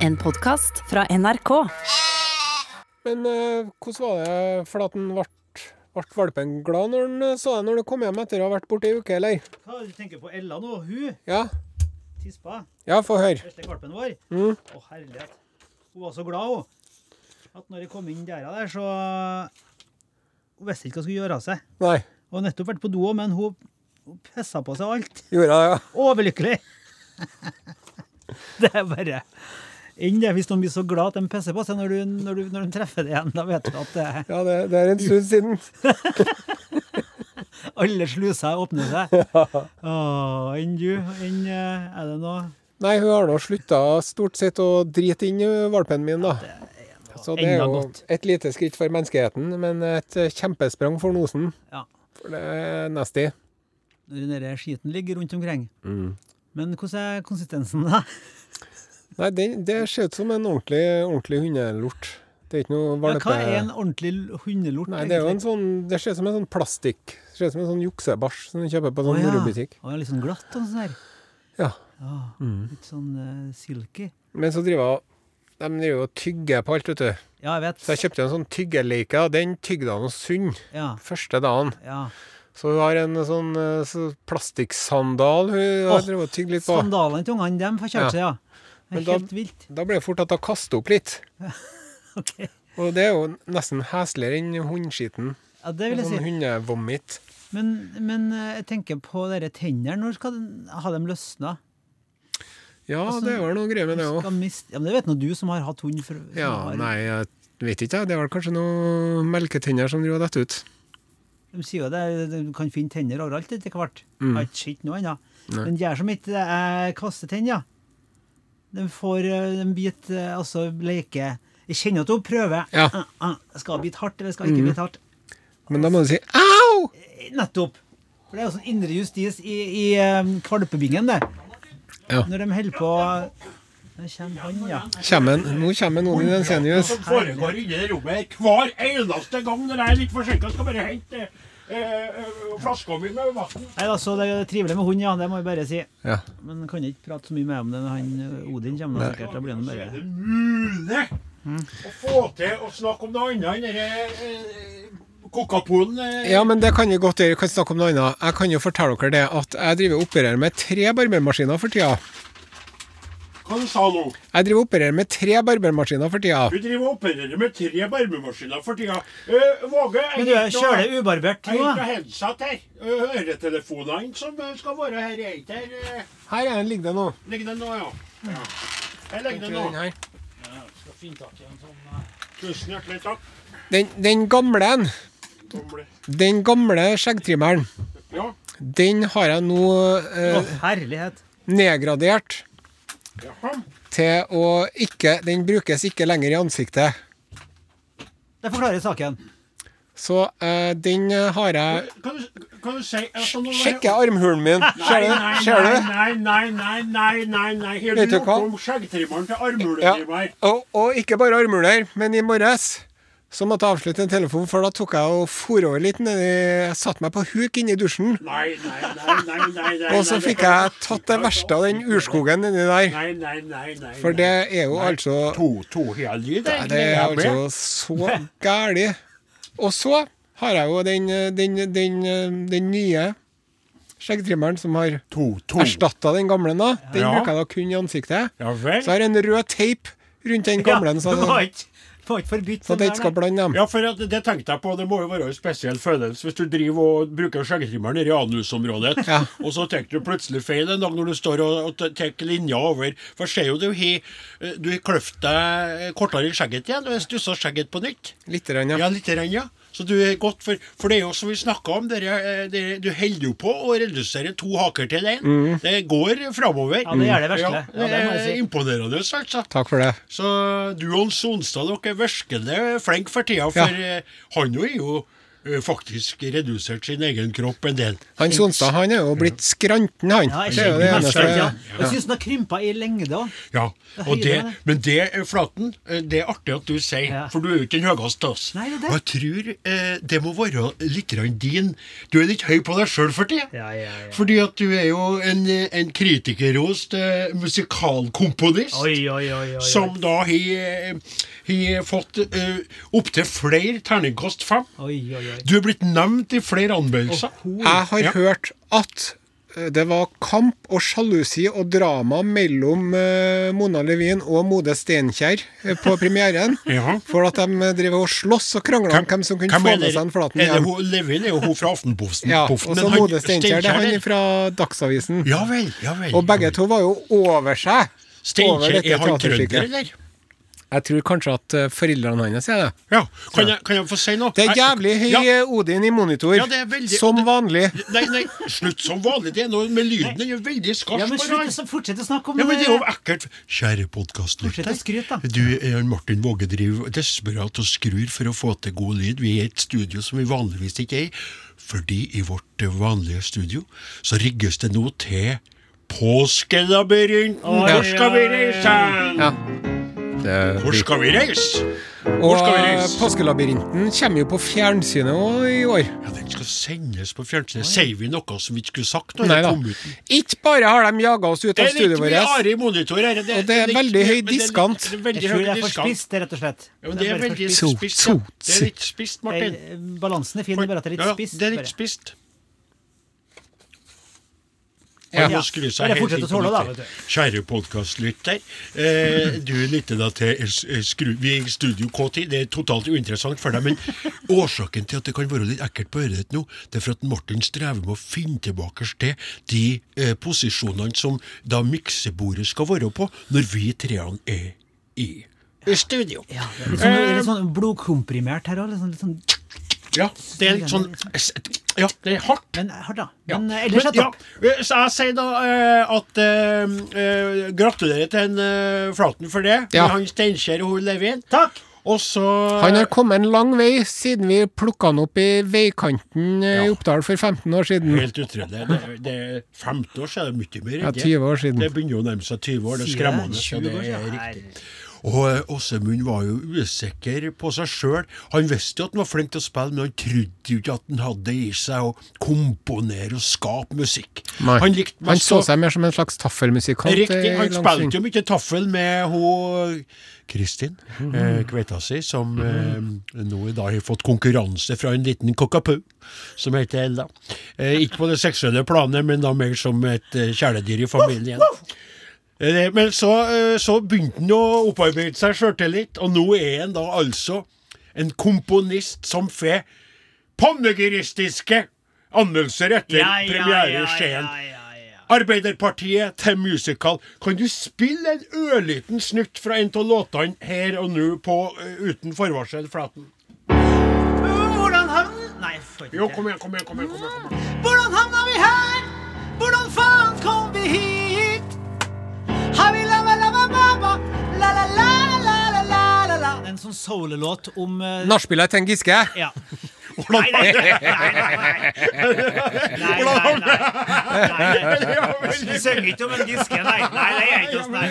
En podkast fra NRK. Men eh, hvordan var det for at han ble, ble valpen glad når han eh, så deg når du kom hjem etter å ha vært borte ei uke, eller? Hva du tenker på Ella nå? Hun Ja, tispa. ja få høre. Første valpen vår. Mm. Å, herlighet. Hun var så glad, hun. At når jeg kom inn døra der, så Hun visste ikke hva hun skulle gjøre av seg. Nei, Hun har nettopp vært på do, men hun, hun pissa på seg alt. gjorde jeg det, ja. Overlykkelig! det er bare inn det. Hvis noen blir så glad at de pisser på seg når, du, når, du, når de treffer det igjen, da vet du at det, Ja, det, det er en stund siden. alle sluser åpner seg. Å, enn du? Enn eh, Er det noe Nei, hun har nå slutta stort sett å drite inn valpen min, da. Så det er jo godt. et lite skritt for menneskeheten, men et eh, kjempesprang for nosen. Ja. For det er nasty. Når den skiten ligger rundt omkring. Mm. Men hvordan er konsistensen, da? Nei, det, det ser ut som en ordentlig, ordentlig hundelort. Det er ikke noe Ja, hva er en ordentlig hundelort? Nei, det er jo en sånn Det ser ut som en sånn plastikk. Ser ut som en sånn juksebæsj som du kjøper på en sånn morobutikk. Å, ja, litt sånn glatt og sånn der. Ja. Ja, Mm. Litt sånn uh, silky. Men så driver de driver og tygger på alt, vet du. Ja, jeg vet. Så jeg kjøpte en sånn tyggeleike, og den tygde han og sund Ja, første dagen. ja. Så hun har en sånn eh, så plastikksandal hun har Åh, drevet og tygd litt på. Sandalene til ungene, dem får kjørt seg, ja. Men da-. Da blir det fort at hun kaster opp litt. Ok. Og det er jo nesten hesligere enn hundskiten. Ja, det vil jeg Sånn si. hundevomit. Men, men eh, jeg tenker på dere tennene. Når skal den, ha dem løsna? Ja, Altså, det er vel noe greier med det òg. Ja, men det vet nå du som har hatt hund. For, Ja, har, nei, jeg vet ikke. Det er vel kanskje noen melketenner som driver og detter ut. De sier jo det, du kan finne tenner overalt etter hvert. Mm. Jeg har ikke sett noe ennå. Men de er som ikke er kastetenner. De får en bit biter eh, altså leke Jeg kjenner at hun prøver. Ja. Ah, ah, skal hun bite hardt, eller skal hun ikke Mm. bite hardt? Men da må du si au! Eh, Nettopp. For det er jo sånn indre justis i, i kvalpebingen, det. Ja. Når de holder på kommer han, ja. Nå kommer noen i den senius. som foregår inni det rommet hver eneste gang når jeg er litt forsinka. Skal bare hente eh, eh, flaska mi med vann. Nei, altså, Det er trivelig med hund, ja. Det må jeg bare si. Ja. Men kan ikke prate så mye med om det når han eh, Odin kommer. da, sikkert. Da blir han Er det mulig å få til å snakke om noe annet enn eh, kokapolen? Eh? Ja, men det kan jeg godt gjøre. Jeg kan snakke om noe annet. Jeg kan jo fortelle dere det at jeg driver og opererer med tre barbermaskiner for tida. Hva du sa nå? Jeg driver og opererer med tre barbermaskiner for tida. Du driver og opererer med tre barbemaskiner for tida. Uh, Våge, Men du er det ubarbert Jeg nå, har ikke da. headset her. Uh, Øretelefonene som eh, skal være her, er ikke her. Uh. Her er den liggende nå. Ligger den nå, ja. ja. Her ligger den nå. Den, her. Tusen hjertelig takk. den, den gamle en, den gamle skjeggtrimmeren, Ja. den har jeg nå Å, eh, herlighet. nedgradert Jaha. til å ikke Den brukes ikke lenger i ansiktet. Det forklarer saken. Så eh, den har jeg Kan du, kan du si altså, nå var armhulen min. Ser du? Nei, Ser du? nei, nei, nei, nei, nei, nei. Har Vet du du gjort hva? om skjeggtrimmeren til Ja. armhuletrimmer? Og, og ikke bare armhuler, men i morges så måtte jeg avslutte en telefon, for da tok jeg og for over litt nedi satte meg på huk inne i dusjen. Nei, nei, nei, nei, nei, nei. Og så fikk jeg tatt det verste av den urskogen nedi der. Nei, nei, nei, nei. For det er jo Nei. altså To, to helger, Det er altså så gæli. Og så har jeg jo den, den, den, den nye skjeggtrimmeren som har erstatta den gamle. da. Den Ja. bruker jeg da kun i ansiktet. Ja vel? Så jeg har en rød teip rundt den gamle, ja, så, det var ikke, det ikke forbudt. så det ikke skal blande dem. Ja, for at det tenkte jeg på, det må jo være en spesiell følelse hvis du driver og bruker skjeggtrimmeren nede i anusområdet, Ja. og så tar du plutselig feil en dag når du står og, og tar linja over. For ser jo du har du har kløft deg kortere i skjegget igjen, og stussa skjegget på nytt. Litt, grann, Ja, ja. litt grann, ja. Så du er godt for, for det er jo som vi snakka om, dere, eh, dere, du holder jo på å redusere to haker til én. Mm. Det går framover. Ja, det gjør det virkelig. Ja, Ja, det er si. imponerende, altså. Takk for det. Så du og Sonstad, dere er virkelig flinke for tida. For Ja. eh, han jo er jo faktisk redusert sin egen kropp en del. Han Sonstad han er jo blitt skranten, han. Ja, jeg det er ja. Jeg syns han har krympa i lengde òg. Ja, Det og det, men det, eh, Flaten, eh, det er artig at du sier, Ja. for du er jo ikke den høyeste av oss. Nei, det er det. Og jeg tror eh, det må være litt din Du er litt høy på deg sjøl for det. Ja, ja, ja. Fordi at du er jo en, eh, en kritikerrost eh, musikalkomponist. Oi, oi, oi. oi, oi. Som da har har fått uh, opptil flere terningkast fem. Oi, oi, oi. Du er blitt nevnt i flere anmeldelser. Jeg har Ja. hørt at eh, det var kamp og sjalusi og drama mellom eh, Mona Levin og Mode Steinkjer på premieren. Ja. For at de driver drev og sloss og krangla om hvem som kunne Hvem få med seg en Flaten hjem. Levin er jo hun fra Aftenposten. Ja, og så Mode Steinkjer, det er han fra Dagsavisen. Ja vel, ja vel. Og begge to var jo over seg. Steinkjer, er han trønder, eller? Jeg tror kanskje at eh, foreldrene hans er det. Ja. Kan jeg, kan jeg få si noe? Det er jævlig høy Ja. eh, Odin i monitor. Ja, det er veldig- som vanlig. Nei, nei, slutt som vanlig. Det er noe med lyden. Den er veldig skarp. Ja, men slutt å fortsette å snakke om Ja, men det er jo eh, ekkelt. Kjære Fortsett podkastlytter. Du, Martin Våge driver desperat og skrur for å få til god lyd. Vi er i et studio som vi vanligvis ikke er i. Fordi i vårt vanlige studio så rigges det nå til Påskelabyrinten. Reise? Ja. Det Hvor skal vi reise? Hvor Og skal vi reise? Og Påskelabyrinten kommer jo på fjernsynet òg i år. Ja, Den skal sendes på fjernsynet. Sier vi noe som vi ikke skulle sagt når Nei det da. kom ut? Ikke bare har de jaga oss ut Det av er litt studioet mye vårt, are monitor her. Og det er veldig høy det er litt- diskant. Er Jeg tror det er for spist, rett og slett. Ja, men det er veldig spist. Ja. Det er litt spist, Martin. Balansen er fin, det er bare at det er litt Ja, spist. Det er litt spist. Ja. Han må skru seg helt inn å på du. Kjære podkastlytter. Eh, du lytter da til eh, skru, Vi er i Studio K10. Det er totalt uinteressant for deg, men årsaken til at det kan være litt ekkelt på øret ditt nå, det er for at Martin strever med å finne tilbake til de eh, posisjonene som da miksebordet skal være på, når vi treene er i i studio. Ja, det litt sånn, litt sånn blodkomprimert her òg. Litt sånn, Ja, det er litt sånn Ja, det er hardt. men hardt, da. Ja. Men eh, ellers er det opp. ja, så jeg sier da eh, at eh, eh, Gratulerer til en uh, Flaten for det. Ja. Han Steinkjer og hun Levin. Takk! Også, Han har kommet en lang vei siden vi plukka han opp i veikanten ja. i Oppdal for 15 år siden. Helt utrolig. Det, det er 15 år siden, det er mye mer Ja, 20 år siden. Det begynner jo å nærme seg 20 år. Det er skremmende. det? så 20 det år er riktig. Og eh, Åsemund var jo usikker på seg sjøl. Han visste jo at han var flink til å spille, men han trodde jo ikke at han hadde i seg å komponere og skape musikk. Nei. Han Han så seg mer som en slags taffelmusikant. Riktig. eh, Han spilte jo mye taffel med hun Kristin, eh, kveita si, som eh, nå i dag har fått konkurranse fra en liten kokapu som heter Ella. Eh, ikke på det seksuelle planet, men da mer som et eh, kjæledyr i familien. Eh, men så, eh, så begynte han å opparbeide seg sjøltillit, og nå er han da altså en komponist som får panegyristiske anmeldelser etter Ja, ja, premiere i Skien. ja. Arbeiderpartiet til musical. Kan du spille en ørliten snutt fra en av låtene her og nå på eh, uten forvarsel, Flaten? Hvordan havn... Nei, jeg får ikke Jo, kom igjen, kom igjen. kom igjen, kom igjen, kom igjen. Hvordan havna vi her? En sånn soul-låt om uh, Nachspielet til en Giske. Ja. Nei, nei, nei, nei, nei. Nei, nei. Vi synger ikke om en Giske, nei. Nei, det er ikke oss, nei.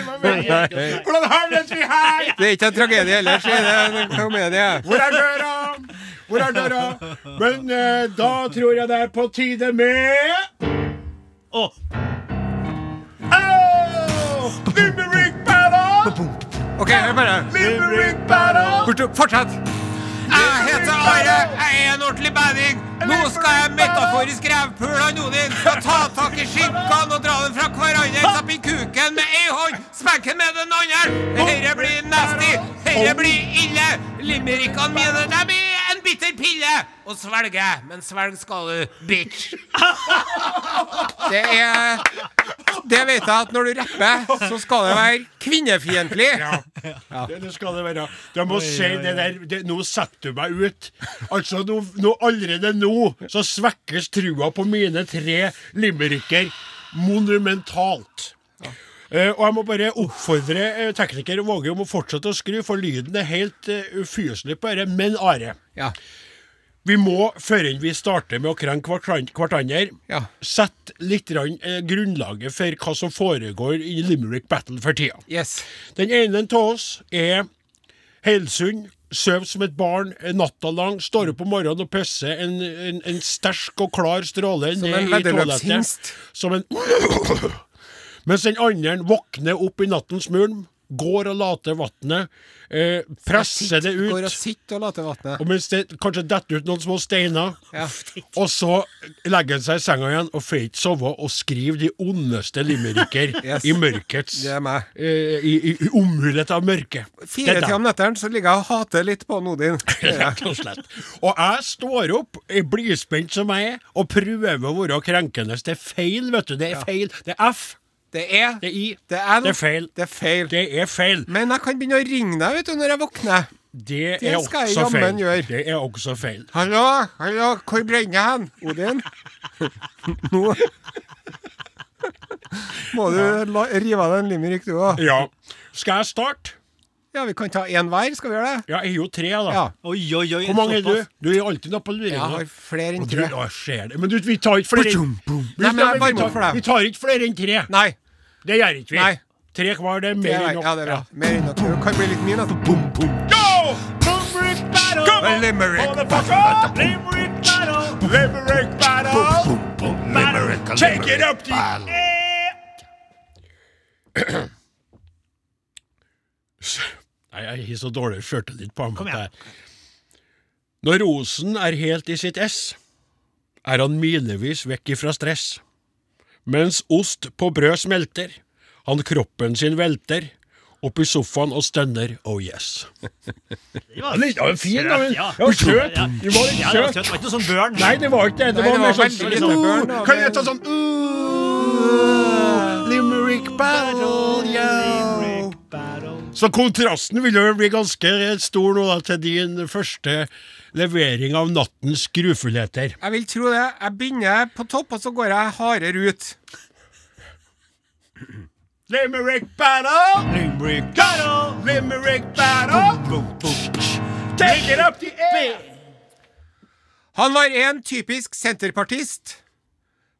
Hvordan havnet vi her? Det er ikke en tragedie ellers, det er en komedie. Hvor er døra? Hvor er døra? Men uh, da tror jeg det er på tide med Å, Oh! Battle! OK, hør bare. Fortsett. Jeg heter Are, jeg er en ordentlig bading. Nå skal jeg metaforisk revpule han Odin. Skal ta tak i skinkene og dra dem fra hverandre. Stappe i kuken med ei hånd, smekke med den andre. Dette blir nasty. Dette blir ille. Limerickene mine, de en bitter pille. Og svelge, men svelg skal du, bitch. Det er Det vet jeg at når du rapper, så skal det være kvinnefiendtlig. Det, det skal det være. Du må si det der det, Nå setter du meg ut. Altså, nå, nå, Allerede nå så svekkes trua på mine tre limericker monumentalt. Eh, og jeg må bare oppfordre uh, tekniker Våge om å fortsette å skru, for lyden er helt uh, ufyselig på dette. Men Are, Ja. Vi må, før vi starter med å krenke hverandre, Ja. sette litt grann, eh, grunnlaget for hva som foregår i Limerick Battle for tida. Yes. Den ene av oss er Helsund. Sover som et barn natta lang, står opp om morgenen og pisser en, en, en sterk og klar stråle Som ned i toalettet. Som en Mens den andre våkner opp i nattens mulm, går og later vannet, eh, presser det ut. Går og sitter og later vannet. Og mens det kanskje detter ut noen små steiner, Ja. og så legger han seg i senga igjen og får ikke sove og skriver de ondeste limericker Yes. i mørkets Det er meg. eh, i, i, omhullet av mørket. Fire til om netteren så ligger jeg og hater litt på Odin. Rett og slett. Og jeg står opp, blidspent som jeg er, og prøver å være krenkende. Det er feil, vet du. Det er feil. Det er F. Det er Det er I. Det er, Det er feil. Det er feil. Det er feil. Men jeg kan begynne å ringe deg vet du, når jeg våkner. Det, Det er skal jeg jammen gjøre. Det er også feil. Hallo, hallo, hvor brenner jeg hen? Odin? Nå må du ja. rive av deg en limerick, du òg. Ja. Skal jeg starte? Ja, vi kan ta én hver. Skal vi gjøre det? Ja, jeg er jo tre, da. Ja. Oi, oi, oi. Hvor mange er du? Du er alltid noe på Jeg har flere enn du, tre. ja, ser det. Men du, vi tar ikke flere enn. Vi Nei, men jeg vi varmer tar- opp for deg. Vi tar ikke flere enn tre. Nei. Det gjør ikke vi. Nei. Tre hver, det er mer er, enn nok. ja, det er bra. Mer enn nok. Det kan bli litt mye. Altså. Boom, boom. Go! Limerick Come on, Limerick. motherfucker! Limerick battle! Limerick battle! Boom, boom, boom. Limerick, Take it up the Nei, jeg har så dårlig sjøltillit på ham. Kom igjen. Når rosen er helt i sitt ess, er han milevis vekk ifra stress. Mens ost på brød smelter, han kroppen sin velter, opp i sofaen og stønner oh yes. Det var litt- ja, fin, da, Ja, det var søt. Ja. Det var litt Ja, det var søt. søt. Det var ikke noe sånn børn. Nei, det var ikke det. Det Nei, var, det var sånn børn, Kan jeg ta sånn uh, Limerick battle, yo. Så kontrasten vil jo bli ganske stor nå da, til din første levering av nattens grufullheter. Jeg vil tro det. Jeg begynner på topp, og så går jeg hardere ut. Limerick battle! Limerick battle! Limerick battle! Boom, boom. Take it up the air! Han var en typisk senterpartist.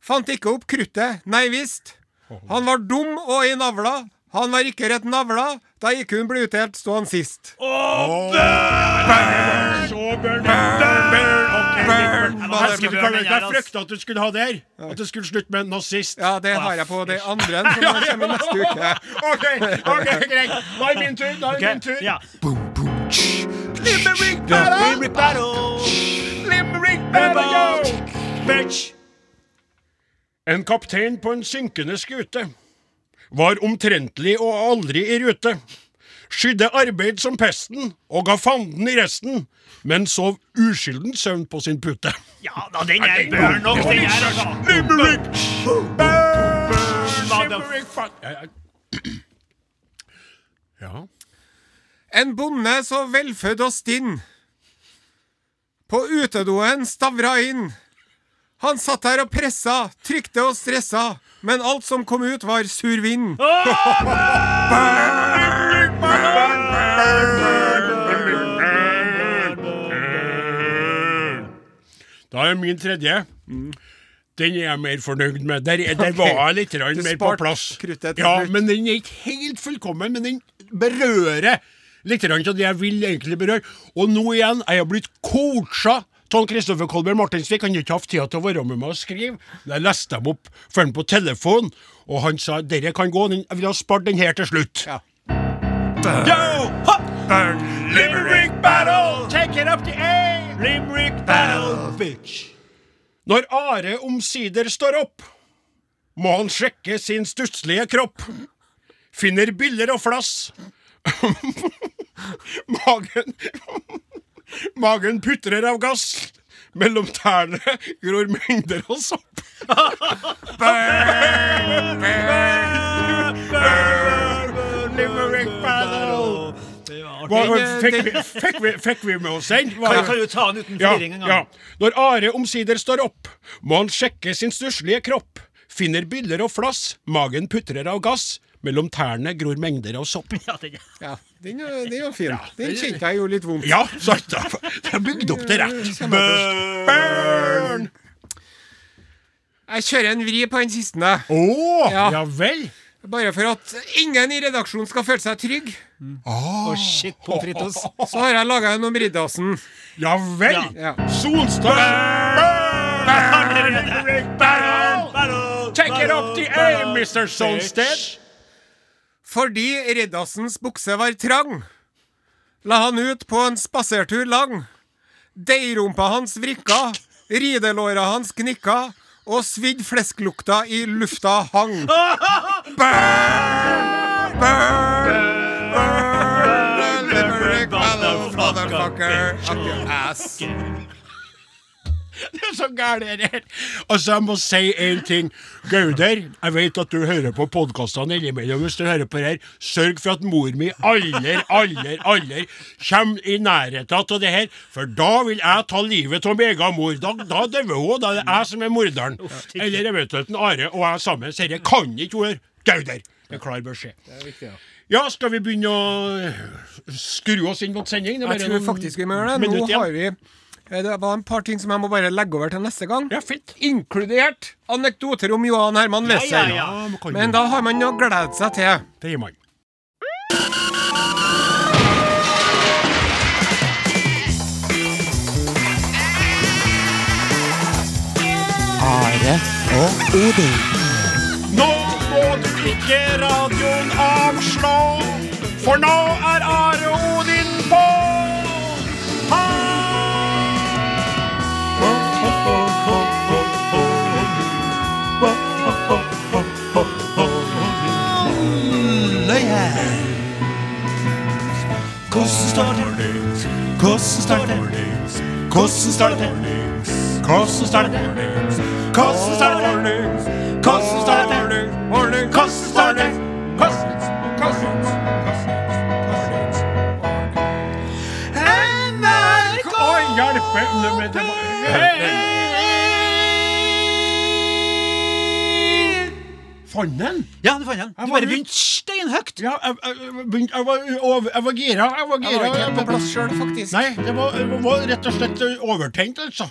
Fant ikke opp kruttet, nei visst. Han var dum og i navla. Han var ikke rett navla. Da gikk hun ble utdelt han sist. Burn! Så burn, burn, burn, Burn, burn. Jeg skulle- frykta at du skulle ha der. At det skulle slutte med nazist. Ja, det har jeg på det andre som kommer neste uke. OK, ok, greit. Da er min tur. Da er min tur. Ja. Limerick battle! Limerick battle! Bitch! En kaptein på en synkende skute var omtrentlig og aldri i rute. Skydde arbeid som pesten og ga fanden i resten, men sov uskylden søvn på sin pute. Ja da, den er bør nok, den er altså. Limerick! Burn! Ja. En bonde så velfødd og stinn. På utedoen stavra inn. Han satt her og pressa, trykte og stressa, men alt som kom ut, var sur vind. Da er min tredje. Den er jeg mer fornøyd med. Der, der var jeg litt mer på plass. Ja, men den er ikke helt fullkommen, men den berører litt av det jeg vil egentlig berøre. Og nå igjen er jeg blitt coacha av Kristoffer Kolberg Martinsvik. Han har ikke hatt tid til å være med meg og skrive. Jeg leste dem opp for han på telefon, og han sa dere kan gå. Jeg vil ha spart den her til slutt. Ja. Yo! Burn! Limerick battle! Take it up the air! Limerick battle, bitch. Når Are omsider står opp, må han sjekke sin stusslige kropp. Finner biller og flass. Magen Magen putrer av gass. Mellom tærne gror mengder av sopp. Fikk, vi, fikk, vi, fikk vi med oss den? Kan, kan du ta den uten fliring en gang? ja. Når Are omsider står opp, må han sjekke sin stusslige kropp. Finner byller og flass, magen putrer av gass. Mellom tærne gror mengder av sopp. Ja, den, Ja, den, er- den var fin. Den kjente jeg gjorde litt vondt. Ja, sant da. Det er bygd opp til rett. Burn! Jeg kjører en vri på den siste. jeg. Oh, Ja. ja vel. Bare for at ingen i redaksjonen skal føle seg trygg, Å, shit, pommes frites. så har jeg laga en om Riddarsen. Ja vel. Ja. Solstad. Take it up the A, Mr. Solsted. Fordi Riddarsens bukse var trang, la han ut på en spasertur lang. Deigrumpa hans vrikka, ridelåra hans knikka, og svidd flesklukta i lufta hang. Burn! Burn! Burn! Burn! Burn! motherfucker, Burn! your ass. Det er så gærent det her. Altså, jeg må si én ting. Gauder, jeg vet at du hører på podkastene innimellom. Hvis du hører på her, sørg for at mor mi aldri, aldri, aldri kommer i nærheten av det her. For da vil jeg ta livet av min egen mor. Da, da dør hun. Da er det jeg som er morderen. Eller eventuelt en Are og jeg sammen. Dette kan ikke gjøre. Gauder. Det er klar beskjed. Ja, skal vi begynne å skru oss inn mot sending? Jeg tror faktisk vi må gjøre det. Nå har vi Det var en par ting som jeg må bare legge over til neste gang. Ja, fint. Inkludert anekdoter om Johan Herman Wessel. ja, ja. Ja, men da har man noe å glede seg til. Det gir man. Are og Odin. Nå må du ikke radioen avslå, for nå er Are og Odin på! Hvordan starter det? Hvordan starter det? Hvordan starter det? Hvordan starter det? Hvordan starter det? Hvordan starter det? Hvordan starter det? NRK! Hjelpe! Fant den? Ja, du fant den. Du bare begynte steinhøyt. Ja, jeg, jeg, begynte- jeg, var, over, jeg var gira. Jeg var Jeg var ikke helt på plass sjøl, faktisk. Nei, det var, var rett og slett eh, overtent, altså.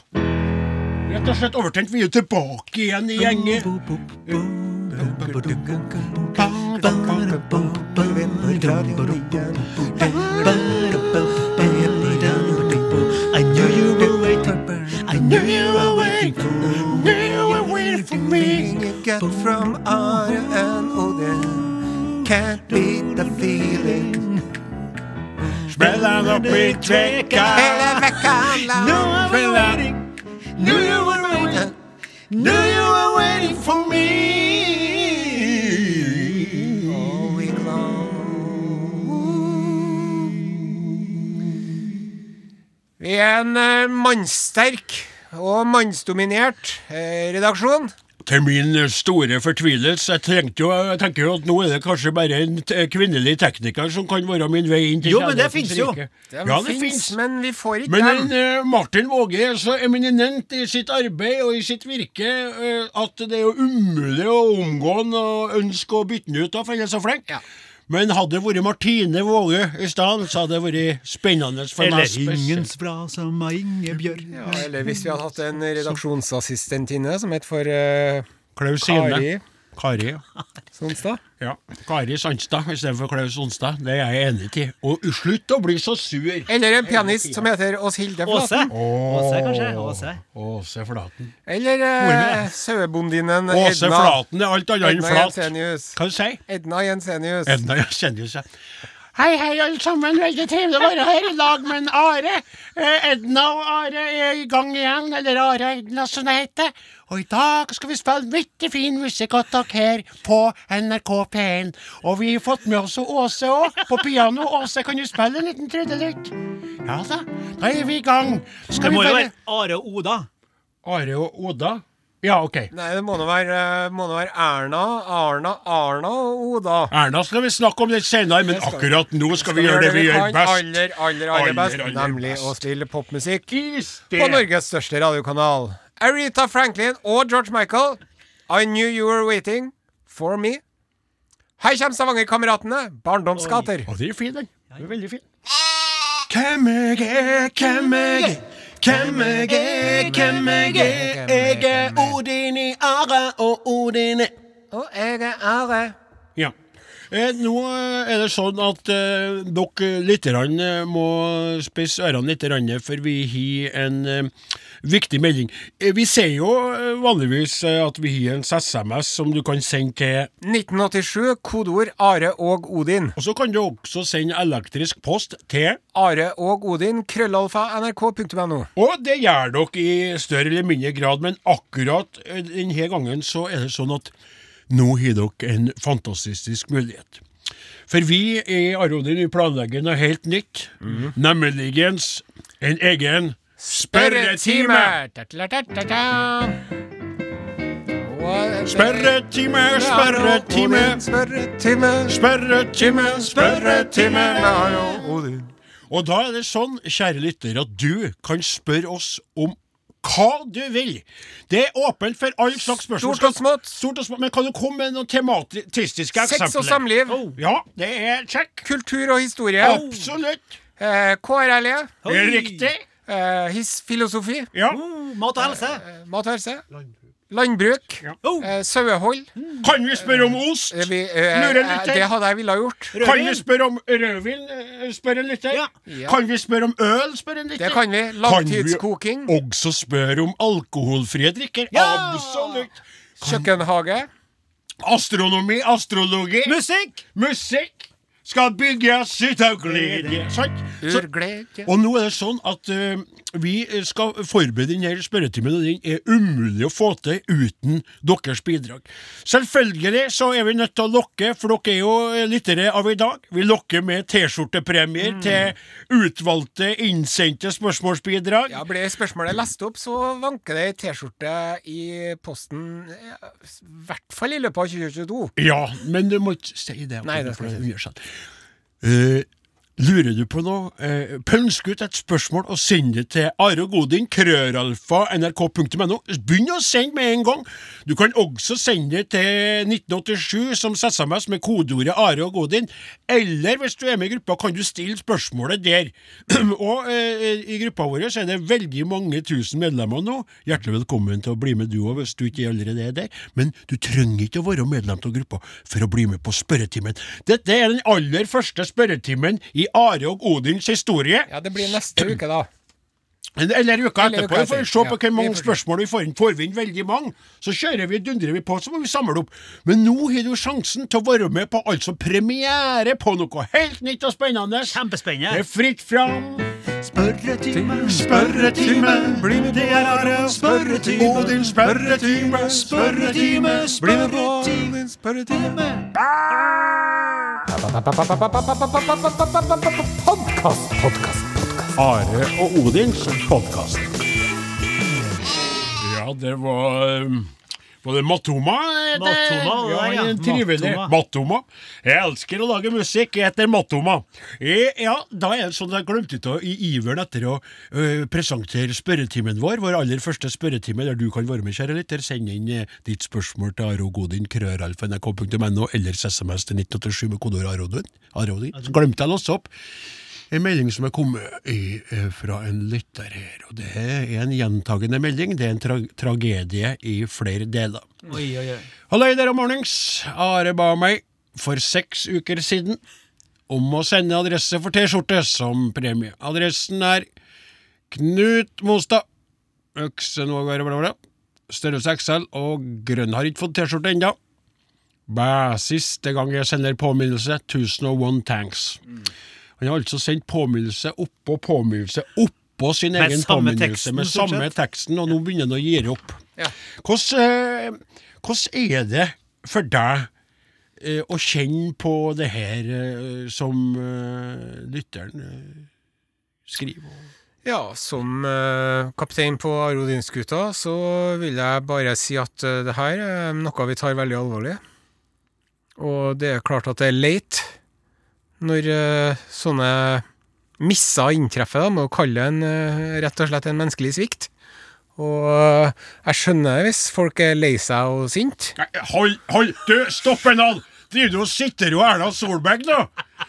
Rett og slett overtent. Vi er tilbake igjen i gjengen. I knew you were waiting. I knew you were waiting. Knew you were waiting for me. Get from Are and Odin. Can't beat the feeling. Spiller opp i trekka. Hele vekka lang. I vi waiting. Knew you were waiting. Knew you were waiting for me. all week long. Vi er en eh, mannsterk og mannsdominert eh, redaksjon. Til min store fortvilelse. Jeg, jo, jeg tenker jo at nå er det kanskje bare en t- kvinnelig tekniker som kan være min vei inn til Jo, men det fins jo. Ja, det finnes. men vi får ikke Men en, uh, Martin Våge er så eminent i sitt arbeid og i sitt virke uh, at det er jo umulig å omgå han og ønske å bytte han ut, da, for han er så flink. Ja. Men hadde det vært Martine Våge i stedet, så hadde det vært spennende for meg. Eller ingens fra som av Ingebjørg. Ja, eller hvis vi hadde hatt en redaksjonsassistent inne som het for uh, Klaus Sine. Kari Kari, ja. Sonstad. ja. Kari Sandstad istedenfor Klaus Sonstad. Det er jeg enig i. Og slutt å bli så sur! Eller en pianist som heter Åshilde Hilde Flaten. Åse, kanskje. Åse. Åse Flaten. Eller eh, sauebondinnen Åse Edna. Flaten er alt annet enn flat. Jensenius. sier du Edna Jensenius. Edna, Jensenius, seg. Hei, hei, alle sammen. Veldig trivelig å være her i lag med en Are. Eh, Edna og Are er i gang igjen, eller Are og Edna som det heter. Og i dag skal vi spille mye fin musikk til dere her på NRK P1. Og vi har fått med oss Åse òg, på piano. Åse, kan du spille en liten trudelutt? Ja da, da er vi i gang. Skal Det vi må jo være Are og Oda. Are og Oda? Ja, OK. Nei, det må nå være, eh, må nå være Erna, Arna, Arna og Oda. Erna skal vi snakke om litt senere, men akkurat nå skal vi gjøre det vi gjør best. aller, aller, aller Aller, best, aller nemlig best. å spille popmusikk på Norges største radiokanal. Aretha Franklin og George Michael. I knew you were waiting for me. Her kommer Stavanger-kameratene. Barndomsgater. Å, det er fine, den. Veldig fin. Hvem jeg er, hvem jeg er. Hvem jeg er, hvem jeg er. Jeg er Odin i Are og Odin er Og jeg er Are. Ja. Eh, nå er det sånn at eh, dere lytterne må spisse ørene litt, grann, for vi har en eh, viktig melding. Eh, vi sier jo eh, vanligvis eh, at vi har en SMS som du kan sende til 1987, kodeord Are og Odin. Og så kan du også sende elektrisk post til Are og Odin, krøllalfa, nrk.no. Og det gjør dere i større eller mindre grad, men akkurat denne gangen så er det sånn at nå har dere en fantastisk mulighet. For vi i Arodin vi planlegger noe helt nytt, nemlig en egen spørretime. Spørretime, spørretime, Spørretime. spørretime, spørretime. og da er det sånn, kjære lytter, at du kan spørre oss om hva du vil. Det er åpent for all slags spørsmål. Stort og smått. Stort og smått. Men kan du komme med noen tematistiske eksempler? Sex og samliv. Ja, det er check. Kultur og historie. Absolutt. Eh, KRLE. Riktig. Eh, his filosofi. Ja. Uh, mat og helse. Uh, mat og helse. Landbruk. Ja. Eh, sauehold. Kan vi spørre om ost? Vi, det hadde jeg ville gjort. gjort. Kan vi spørre om rødvin? Spør en lytter. Ja. Ja. Kan vi spørre om øl? Spør en lytter. Det kan vi. Langtidskoking. Kan vi også spørre om alkoholfrie drikker? Ja. Absolutt. Kjøkkenhage. Astronomi, astrologi, Musikk! musikk skal bygges ut av glede. Sant? Og nå er det sånn at eh, vi skal forberede denne spørretimen, og den er umulig å få til uten deres bidrag. Selvfølgelig så er vi nødt til å lokke, for dere er jo lyttere av i dag. Vi lokker med T-skjortepremier til utvalgte innsendte spørsmålsbidrag. Ja, Blir spørsmålet lest opp, så vanker det ei T-skjorte i posten i hvert fall i løpet av 2022. Ja, men du må ikke si det. Nei, det skal jeg ikke lurer du på noe? Eh, Pønsk ut et spørsmål og send det til nrk.no. Begynn å sende med en gang! Du kan også sende det til 1987 som SMS med kodeordet Are og Godin. Eller hvis du er med i gruppa, kan du stille spørsmålet der. og eh, i gruppa vår så er det veldig mange tusen medlemmer nå. Hjertelig velkommen til å bli med du òg, hvis du ikke allerede er der. Men du trenger ikke å være medlem av gruppa for å bli med på spørretimen. Dette er den aller første spørretimen i Are og Odins historie. Ja, det blir neste uke, da. Eller uka Eller etterpå. uka for å se på hvor mange Vi spørsmål vi får inn. Får vi inn veldig mange, så kjører vi, dundrer vi på, så må vi samle opp. Men nå har du sjansen til å være med på altså premiere på noe helt nytt og spennende. Kjempespennende. Det er fritt fram. Spørretime, Spørretime. Bli med det er Are. Spørretime. Odin spørretime. Spørretime. Bli med på Spørretime. din spørretime. Podkast, podkast, podkast. Are og Odins podkast. Ja, det var um, Var det Matoma? det- Matoma, ja, ja. trivelig Matoma. Matoma. Jeg elsker å lage musikk. Jeg heter Matoma. Jeg, Ja, da er det sånn at jeg glemte ut i iveren etter å ø, presentere spørretimen vår, vår aller første spørretime, der du kan være med, kjære lytter. Send inn eh, ditt spørsmål til arogodin, krøralfa.nrk.no, eller SMS til 1987 med kodeord arodin. Så glemte jeg å låse opp. En melding som er kommet i, eh, fra en lytter her, og det er en gjentagende melding. Det er en tra tragedie i flere deler. Oi, oi, oi. Halløy der om morgens. Are ba meg for seks uker siden om å sende adresse for T-skjorte som premie. Adressen er Knut Mostad. Øksenvåg, bla, bla. Størrelse XL og grønn. Har ikke fått T-skjorte ennå. Bæ, siste gang jeg sender påminnelse, 1001 thanks. Han har altså sendt påminnelse oppå påminnelse oppå sin Med egen påminnelse, teksten, med samme sett. teksten, og nå begynner han å gi opp. Ja. Hvordan, eh, hvordan er det for deg eh, å kjenne på det her eh, som eh, lytteren eh, skriver? Ja, som uh, kaptein på Arodinskuta så vil jeg bare si at uh, det her er noe vi tar veldig alvorlig. Og det er klart at det er leit når eh, sånne misser inntreffer, da, med å kalle en, eh, rett og slett en menneskelig svikt. Og eh, jeg skjønner hvis folk er lei seg og sinte. Hold, hold, du, stopp en hal! Driver du og sitter jo Erna Solberg nå?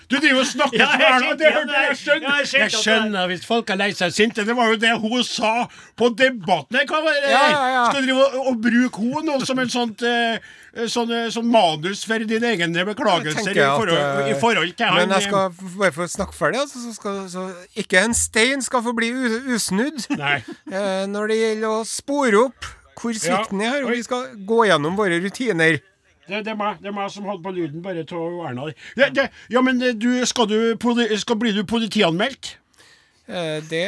Du driver og snakker Ja, med jeg Erna. Det hørte jeg. Skjønner. jeg skjønner er- hvis folk er lei seg sinte. Det var jo det hun sa på Debatten. Hva var det? Ja, ja, ja. Skal du drive og, og bruke henne nå som en sånt eh, sånn, eh, sånn manus for dine egne beklagelser i jeg at, forhold, i eh, forhold til han Men jeg eh, skal bare få snakke ferdig. Altså, så skal, så ikke en stein skal få bli usnudd Nei. eh, når det gjelder å spore opp hvor svikten er. Og vi skal gå gjennom våre rutiner. Det, det, er meg, det er meg som hadde på lyden bare av Erna. Det, ja, men eh, du, skal, du, skal bli du politianmeldt? Eh, det,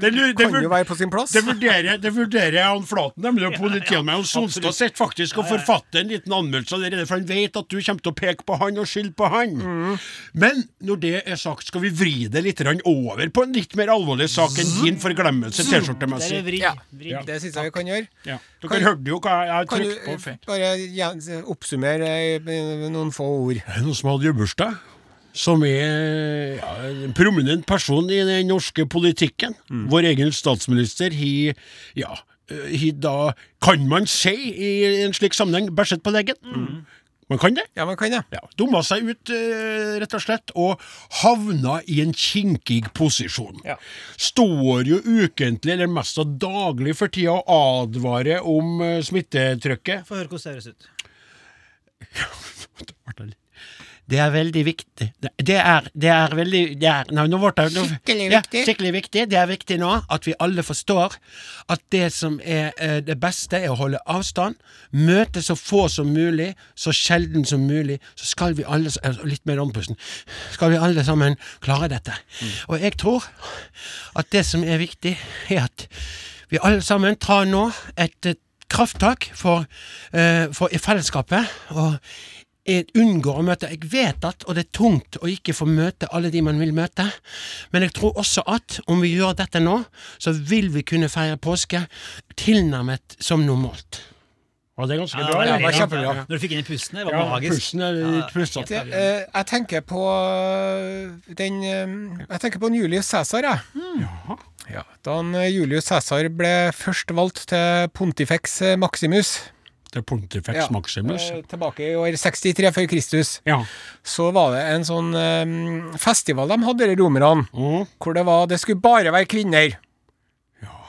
Det det kan jo være på sin plass. Det vurderer, det vurderer jeg han Flaten, nemlig å politianmelde. Og Sonstad sitter faktisk og forfatter en liten anmeldelse allerede, for han vet at du kommer til å peke på han og skylde på han. Mm. Men når det er sagt, skal vi vri det litt over på en litt mer alvorlig sak enn din forglemmelse T-skjortemessig. Ja. Det syns jeg vi kan gjøre. Ja. Dere Kan- hørte jo hva jeg har Kan du trykt på Kan du bare oppsummere eh, noen få ord? Det er noen som hadde bursdag. Som er ja, en prominent person i den norske politikken. Vår egen statsminister har ja, da, kan man si i en slik sammenheng, bæsjet på leggen. Man kan det. Ja, man kan det. Ja, Dumma seg ut, eh, rett og slett, og havna i en kinkig posisjon. Ja. Står jo ukentlig, eller mest av daglig for tida, og advarer om eh, smittetrykket. Få høre hvordan det høres ut. Ja, Det er veldig viktig. Det- Det er, det er veldig det er, nei, det, nå, Skikkelig ja, viktig. skikkelig viktig. Det er viktig nå at vi alle forstår at det som er eh, det beste, er å holde avstand. Møte så få som mulig, så sjelden som mulig. Så skal vi alle eh, Litt mer ompusten. Skal vi alle sammen klare dette. Og jeg tror at det som er viktig, er at vi alle sammen tar nå et krafttak for, eh, for i fellesskapet. og jeg unngår å møte Jeg vet at, og det er tungt å ikke få møte alle de man vil møte, men jeg tror også at om vi gjør dette nå, så vil vi kunne feire påske tilnærmet som normalt. Ja, det er ganske bra. Ja, det var bra. Når du fikk inn i pusten, det var Ja, magisk. pusten er litt plussete. Det, eh, jeg tenker på eh, den eh, Jeg tenker på en Julius Cæsar, jeg. Ja, da han, eh, Julius Cæsar ble først valgt til Pontifex Maximus Det er Pontifex Ja, Maximus. eh, tilbake i år 63 før Kristus, Ja. så var det en sånn um, festival de hadde, de romerne, Mm. hvor det var Det skulle bare være kvinner.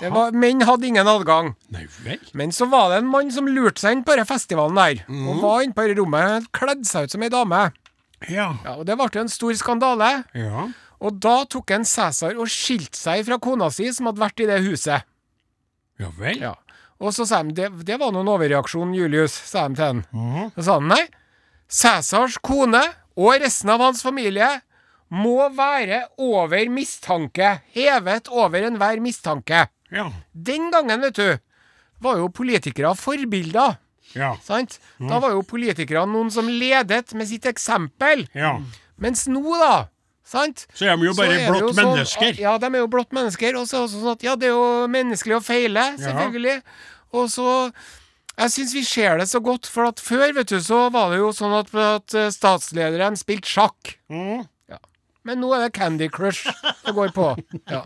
Det var, menn hadde ingen adgang. Nei vel? Men så var det en mann som lurte seg inn på denne festivalen der, Mm. og var inne på dette rommet, kledde seg ut som ei dame. Ja. Ja, og Det ble jo en stor skandale. ja. Og da tok en Cæsar og skilte seg fra kona si, som hadde vært i det huset. Ja vel? Ja. Og så sa de det, det var noen overreaksjon, Julius, sa de til han. Mm. Så sa han nei. Cæsars kone og resten av hans familie må være over mistanke. Hevet over enhver mistanke. Ja. Den gangen, vet du, var jo politikere forbilder. Ja. Sant? Da var jo politikerne noen som ledet med sitt eksempel. ja. Mens nå, da Sant? Så er de jo bare blått sånn- mennesker. Ja, de er jo blått mennesker. Og så er det sånn at ja, det er jo menneskelig å feile, selvfølgelig. Og så Jeg syns vi ser det så godt, for at før, vet du, så var det jo sånn at, at statsledere spilte sjakk. Mm. Ja. Men nå er det Candy Crush det går på. Ja.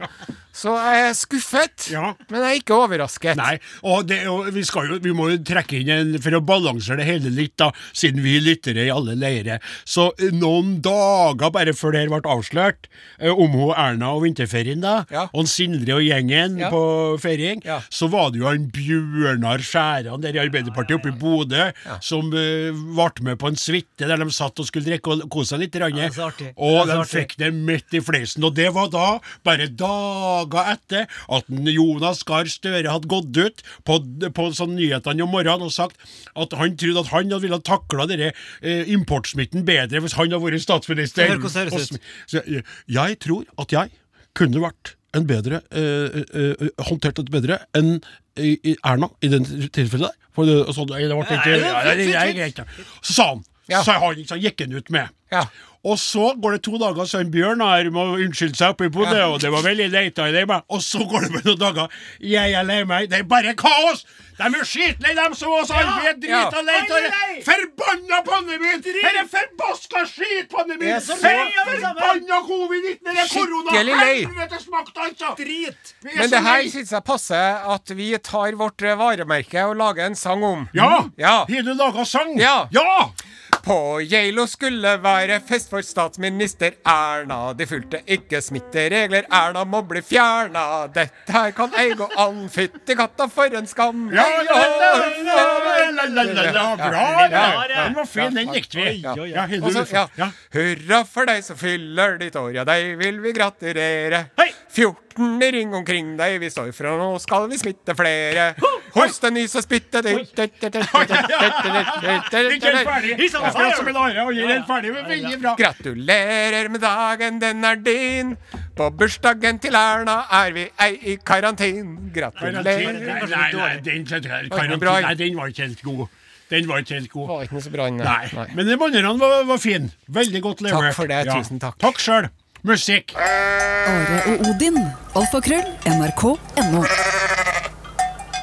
Så jeg er skuffet, Ja. men jeg er ikke overrasket. Nei, og det, og vi, jo, vi må jo trekke inn en for å balansere det hele litt, da, siden vi lyttere i alle leirer. Så eh, noen dager bare før det her ble avslørt, eh, om hun Erna og vinterferien, da, Ja. og Sindre og gjengen Ja. på feiring, så var det jo han Bjørnar Skjæran der i Arbeiderpartiet oppe i Bodø, som eh, ble med på en suite der de satt og skulle drikke og kose seg litt. og de fikk det midt i fleisen. Og det var da, bare dager etter, at Jonas Gahr Støre hadde gått ut på, på sånn nyhetene om morgenen og sagt at han trodde at han hadde ville takla denne eh, importsmitten bedre hvis han hadde vært statsminister. Hør hvordan det høres ut. eh, jeg tror at jeg kunne vært en bedre eh, eh, eh, Håndtert dette bedre enn i- i Erna i den tilfellet der. For det, så, det ble ikke. Så sa han, så han, så gikk han ut med. Ja. Og så går det to dager, så en Bjørnar må unnskylde seg oppi på det, og det var veldig leit av deg. Og så går det med noen dager. Jeg er lei meg. Det er bare kaos! De er skitlei, dem som oss andre. Vi er drita lei av det. Forbanna pandemien! Denne forbaska skitpandemien! Det forbanna covid-19! Det er korona! Helvetes makt, altså! Drit! Men det her syns jeg passer at vi tar vårt eh, varemerke og lager en sang om. Ja! Ja. Har du laga sang? Ja. ja! På Geilo skulle være fest for statsminister Erna. De fulgte ikke smitteregler, Erna må bli fjerna. Dette her kan ei gå an, fytti katta for en skam. Ja, la, la, la, la, la, la, la, la, bra! Ja, ja. ja, Den var fin, den likte vi. Hurra for deg som fyller ditt år, ja, deg vil vi gratulere. Hei! 14 i ring omkring deg vi står og nå skal vi smitte flere. Hoste, nys og spytte Ikke helt ferdig. Akkurat som en are, og ferdig, men veldig bra. Gratulerer med dagen, den er din. På bursdagen til Erna er vi ei i karantin. Gratulerer. Nei, nei, den, nei, den var ikke helt god. Den var ikke helt god. Var ikke noe så bra, nei. Nei, men de andre var, var fine. Veldig godt levert. for det, tusen takk. Takk sjøl. Musikk. Are og Odin. Alfakrøll. NRK.no.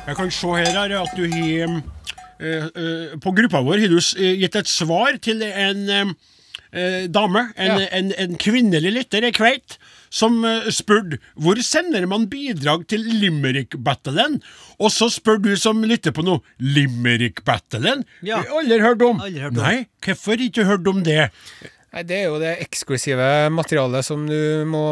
Jeg kan se her her, at du har eh, eh, På gruppa vår har du eh, gitt et svar til en dame, en, Ja. en, en kvinnelig lytter, ei kveit, som spurte hvor sender man bidrag til Limerick-battlen? Og så spør du som lytter på noe, Limerick-battlen? Ja. Aldri hørt om. Aldri hørt om. Nei, hvorfor ikke hørt om det? Nei, Det er jo det eksklusive materialet som du må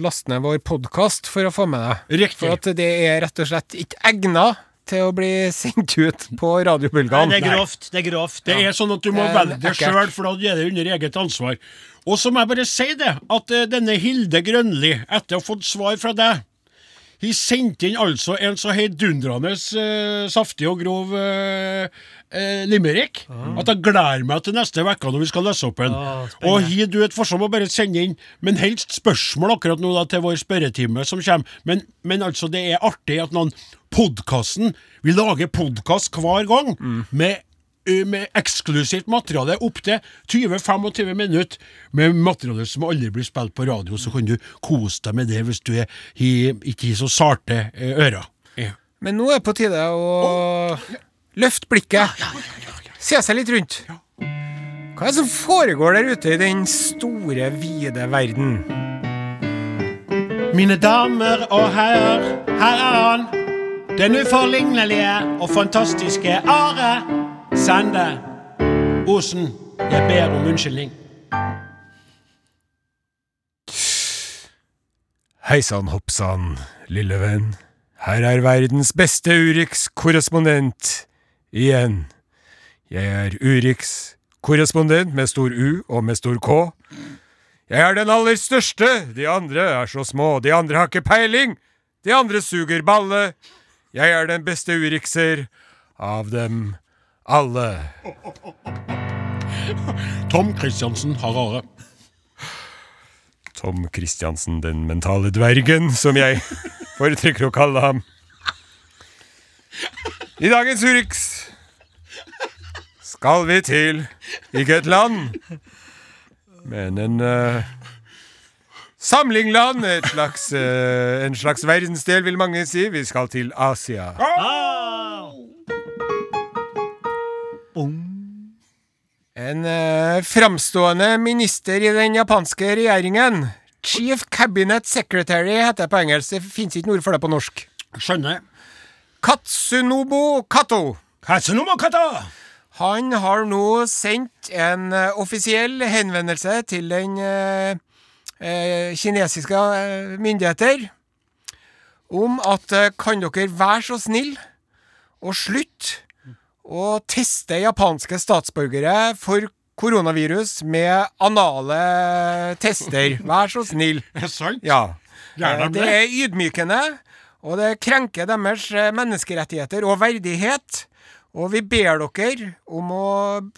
laste ned vår podkast for å få med deg. Riktig. For at det er rett og slett ikke egna til å bli sendt ut på radiobølgene. Det er grovt. Det er grovt. Det er sånn at du må Eh, velge det sjøl, for da er det under eget ansvar. Og så må jeg bare si det, at eh, denne Hilde Grønli, etter å ha fått svar fra deg Hun sendte inn altså en så heidundrende uh, saftig og grov uh, limerick at jeg gleder meg til neste uke når vi skal lese opp en. Ah, og har du et forslag på å bare sende inn, men helst spørsmål akkurat nå da til vår spørretime som kommer. Men, men altså, det er artig at noen podkasten Vi lager podkast hver gang med ø, med eksklusivt materiale opptil 20-25 minutter med materiale som aldri blir spilt på radio. Så kan du kose deg med det hvis du er, ikke har så sarte ører. Ja. Men nå er det på tide å løfte blikket. Se seg litt rundt. Hva er det som foregår der ute i den store, vide verden? Mine damer og herrer, her er han. Den uforlignelige og fantastiske Are Sende Osen. Jeg ber om unnskyldning. Hei sann, hopp sann, lille venn. Her er verdens beste Urix-korrespondent igjen. Jeg er Urix-korrespondent med stor U og med stor K. Jeg er den aller største, de andre er så små, de andre har ikke peiling, de andre suger balle. Jeg er den beste Urixer av dem alle. Tom Christiansen har Are. Tom Christiansen, den mentale dvergen, som jeg foretrekker å kalle ham. I dagens Urix skal vi til ikke et land, men en uh, samlingland. Et slags, uh, en slags verdensdel, vil mange si. Vi skal til Asia. Ah! En uh, framstående minister i den japanske regjeringen. Chief Cabinet Secretary heter det på engelsk. Det fins ikke noe ord for det på norsk. Skjønner. Katsunobo Kato. Katsunobo Kato! Han har nå sendt en uh, offisiell henvendelse til den uh, uh, kinesiske eh, myndigheter om at eh, kan dere være så snill å slutte å teste japanske statsborgere for koronavirus med anale tester. Vær så snill. Er sant? Ja. Eh, Det er ydmykende, og det krenker deres eh, menneskerettigheter og verdighet. Og vi ber dere om å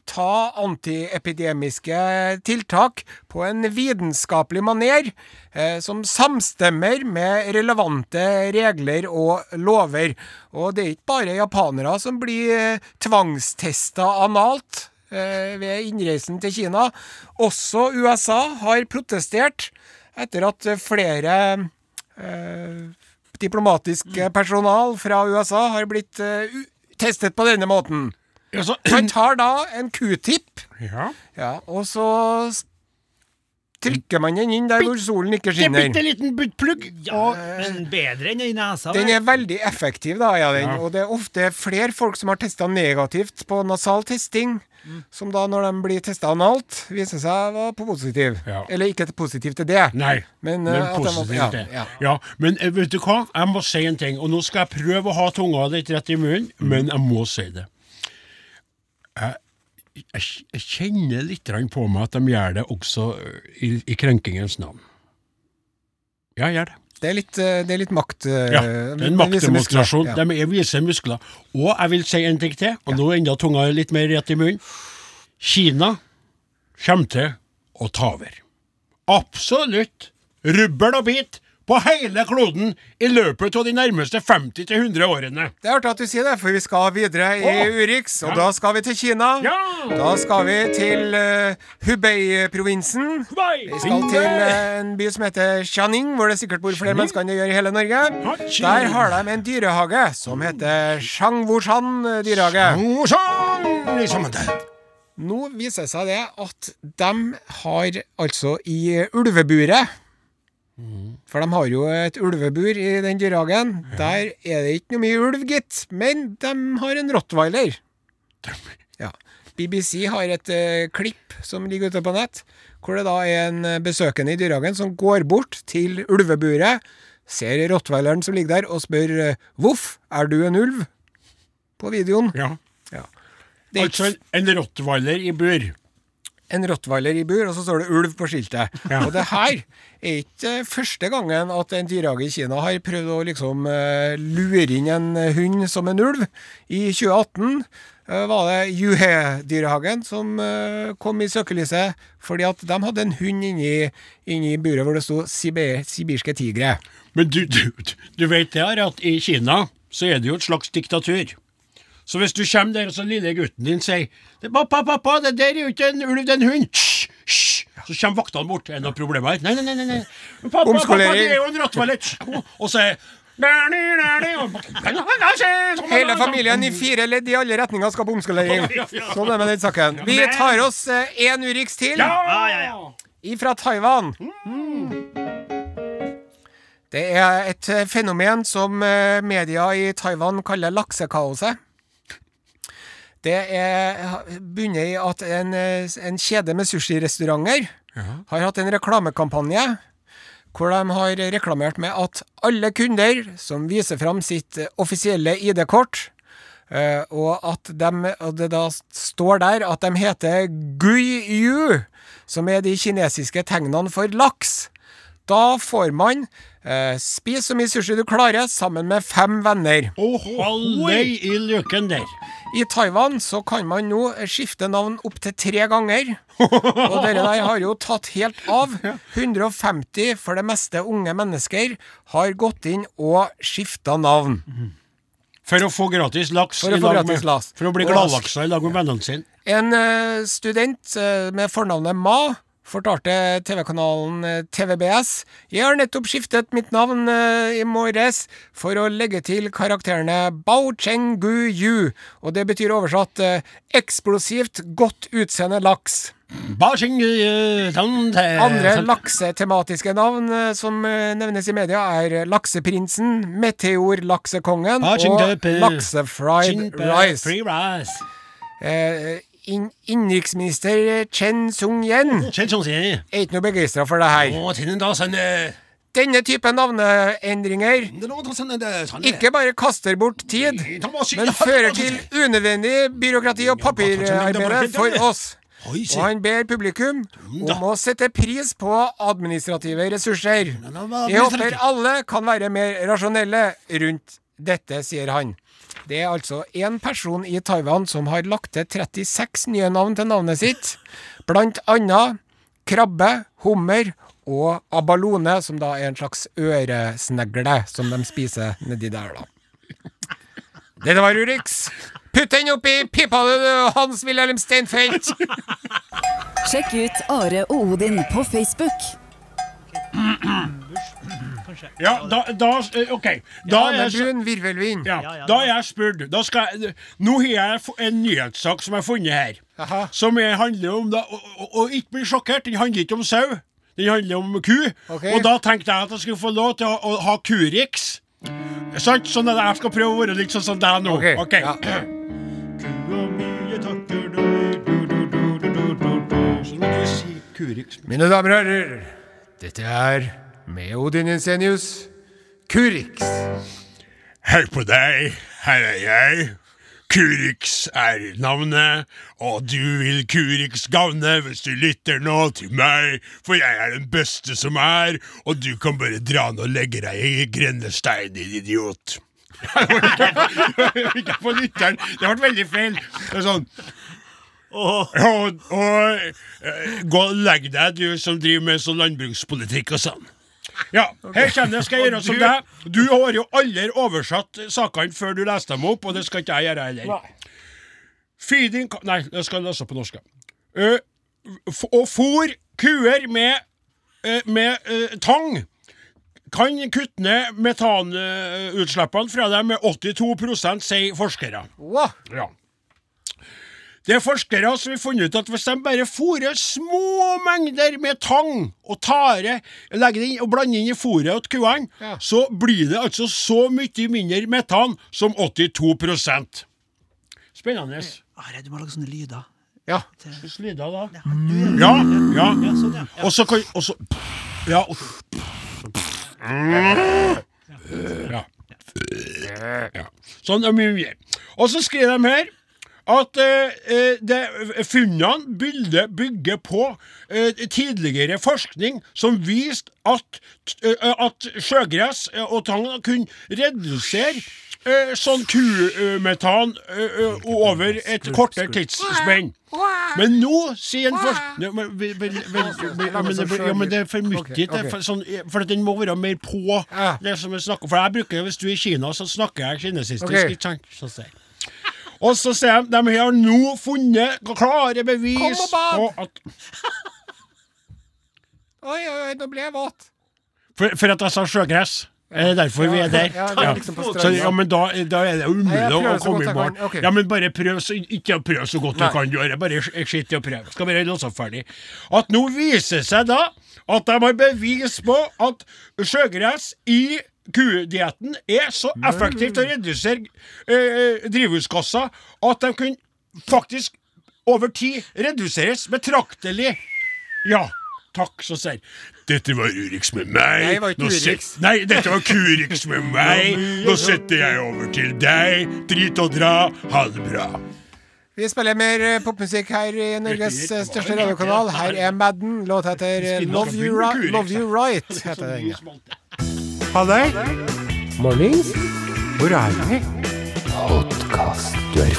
ta antiepidemiske tiltak på en vitenskapelig maner eh, som samstemmer med relevante regler og lover. Og det er ikke bare japanere som blir eh, tvangstesta analt eh, ved innreisen til Kina. Også USA har protestert etter at flere eh, diplomatisk personal fra USA har blitt eh, u testet på denne måten. Ja, så, Man tar da en q-tip, ja. ja, og så trykker man den inn der hvor solen ikke Det er skinner. bitte liten buttplugg. Ja, men bedre enn i nesa. Den er veldig effektiv, da, ja, den. og det er ofte flere folk som har testa negativt på nasal testing. Som da når de blir testa analt, viser seg å være positiv. Ja. Eller ikke positiv til det. Nei, Men, men, uh, positiv til det. ja, ja. Ja, men eh, vet du hva? Jeg må si en ting, og nå skal jeg prøve å ha tunga litt rett i munnen, men jeg må si det. Jeg, jeg, jeg kjenner litt på meg at de gjør det også i, i krenkingens navn. Ja, jeg gjør det. Det er litt, eh, det er litt makt... eh, Ja, det er en de maktdemonstrasjon. Ja. De er viser muskler. Og jeg vil si en ting til, og nå er enda tunga litt mer rett i munnen. Kina kommer til å ta over. Absolutt. Rubbel og bit på hele kloden i løpet av de nærmeste 50-100 årene. Det er artig at du sier det, for vi skal videre i Åh! Urix, og da skal vi til Kina. Ja! Da skal vi til uh, Hubei-provinsen. Vi skal til uh, en by som heter Xianing, hvor det sikkert bor flere mennesker enn det gjør i hele Norge. Hachi. Der har de en dyrehage som heter Shangwushan dyrehage. Nå viser det seg det at de har altså i ulveburet For de har jo et ulvebur i den dyrehagen. Der er det ikke noe mye ulv, gitt. Men de har en rottweiler. Ja. BBC har et eh, klipp som ligger ute på nett, hvor det da er en eh, besøkende i dyrehagen som går bort til ulveburet, ser rottweileren som ligger der, og spør eh, 'Voff, er du en ulv?' på videoen. Ja. Ja. Det er Altså en, en rottweiler i bur. En rottweiler i bur, og så står det ulv på skiltet. Ja. Og det her er ikke første gangen at en dyrehage i Kina har prøvd å liksom uh, lure inn en hund som en ulv. I 2018 uh, var det Juhe-dyrehagen som uh, kom i søkelyset fordi at de hadde en hund inni, inni buret hvor det sto Sibir sibirske tigre. Men du, du, du vet det her at i Kina så er det jo et slags diktatur. Så hvis du kommer der og så lille gutten din sier «Det- 'Pappa, pappa, det der er jo ikke en ulv, det er en hund', hysj, hysj. Så kommer vaktene bort. Er det noe problem her? Nei, nei, nei. nei. Pappa, pappa, det er jo en rottweiler. Og så er Hele familien i fire ledd i alle retninger skal på omskolering. Sånn er det med den saken. Vi tar oss én Urix til. Ja, ja, ja. Ifra Taiwan. Det er et eh, fenomen som eh, media i Taiwan kaller laksekaoset. Det er bunner i at en, eh, en kjede med sushirestauranter har hatt en reklamekampanje hvor de har reklamert med at alle kunder som viser fram sitt offisielle ID-kort, eh, og at de, og det da står der at de heter Gui Yu, som er de kinesiske tegnene for laks. Da får man eh, spise så mye sushi du klarer, sammen med fem venner. Alle i løken der. I Taiwan så kan man nå skifte navn opptil tre ganger. Og dere der har jo tatt helt av. 150 for det meste unge mennesker har gått inn og skifta navn. For å få gratis laks. For å få gratis med- laks. For å bli gladlaksa i lag med vennene sine. En eh, student eh, med fornavnet Ma fortalte TV-kanalen eh, TVBS Jeg har nettopp skiftet mitt navn eh, i morges for å legge til karakterene Bao Cheng Gu Yu, og det betyr oversatt eh, eksplosivt, godt utseende laks. Andre laksetematiske navn som nevnes i media, er Lakseprinsen, Meteor-laksekongen og Laksefried rice. Eh, inn- Innenriksminister Chen Sung-yen som sier. er ikke noe begeistra for det her. Denne type navneendringer ikke bare kaster bort tid, men fører til unødvendig byråkrati og papirarbeid for oss. Og han ber publikum om å sette pris på administrative ressurser. Jeg håper alle kan være mer rasjonelle rundt dette, sier han. Det er altså én person i Taiwan som har lagt til 36 nye navn til navnet sitt, blant annet krabbe, hummer og abalone, som da er en slags øresnegle som de spiser nedi der, da. Dette var Urix. Putt den oppi pipa, du, Hans-Wilhelm Steinfeld! Sjekk ut Are og Odin på Facebook. Ja, da, da eh, OK. Da er Brun virvelvind. ja, Ja, ja, da er jeg spurt. Da skal jeg, nå har jeg en nyhetssak som jeg har funnet her. Aha. Som er, handler om da, og, og, og ikke bli sjokkert, den handler ikke om sau. Den handler om ku. Okay. Og da tenkte jeg at jeg skulle få lov til å, å ha Kurix. Sant? Sånn at jeg skal prøve å være litt sånn som deg nå. Ok, okay. ja. Mine damer og herrer, dette er med Odin Jensenius, Kurix. Hei på deg, her er jeg. Kurix er navnet, og du vil Kurix gavne hvis du lytter nå til meg, for jeg er den beste som er, og du kan bare dra ned og legge deg i grendestein, din idiot. Ikke på lytteren, det ble veldig feil. Det er sånn og, og eh, gå og legg deg, du som driver med sånn landbrukspolitikk og sånn. Ja, her kommer det. Skal jeg gjøre som deg. Du har jo aldri oversatt sakene før du leste dem opp, og det skal ikke jeg gjøre heller. Feeding Nei, jeg skal lese på norsk. Uh, å og fôr kuer med, uh, med uh, tang kan kutte ned metanutslippene fra dem med 82% sier forskere. Wow. Ja. Det er forskere som har funnet ut at hvis de bare fôrer små mengder med tang og tare, legger det inn og blander inn i fôret til kuene, Ja. så blir det altså så mye mindre metan som 82 Spennende. Are, du må lage sånne lyder. Ja. Hvordan lyder da? Ja. Ja, ja. Sånn, ja. Og så kan og så, Ja. og- ja. ja. Sånn er mye mer. Og så skriver de her at eh, eh, det, funnene bildet bygger på eh, tidligere forskning som viste at, eh, at sjøgress eh, og tang kunne redusere eh, sånn kumetan over et kortere tidsspenn. Men nå sier en forsker ja, men, det er for mye. okay, det for, sånn, for den må være mer på det som vi snakker For jeg bruker, Hvis du er i Kina, så snakker jeg kinesistisk. Ok. Og så sier de de har nå funnet klare bevis på at Oi, oi, oi, nå ble jeg våt. For, for at jeg sa sjøgress. Er det derfor vi er der? Ja, vi er liksom på. Så, ja, men da, da er det umulig Nei, å, komme i mål. Okay. Ja, men bare prøv så, ikke prøv så godt Nei. du kan gjøre. Bare sk- skitt i å prøve. Skal bare låse opp ferdig. At nå viser seg da at de har bevis på at sjøgress i kudietten er så effektivt å redusere eh, drivhusgasser at de kunne faktisk over tid reduseres betraktelig. Ja. Takk, så sier Dette var Urix med meg. Nei, det var ikke Urix. Nei, dette var Kurix med meg. Nå setter jeg over til deg. Drit og dra. Ha det bra. Vi spiller mer eh, popmusikk her i Norges eh, største radiokanal. Her er Madden. Låt heter eh, Love You, Ra Love you Right. heter den. Halløy. Mornings. Hvor er vi? Podkast. Du er,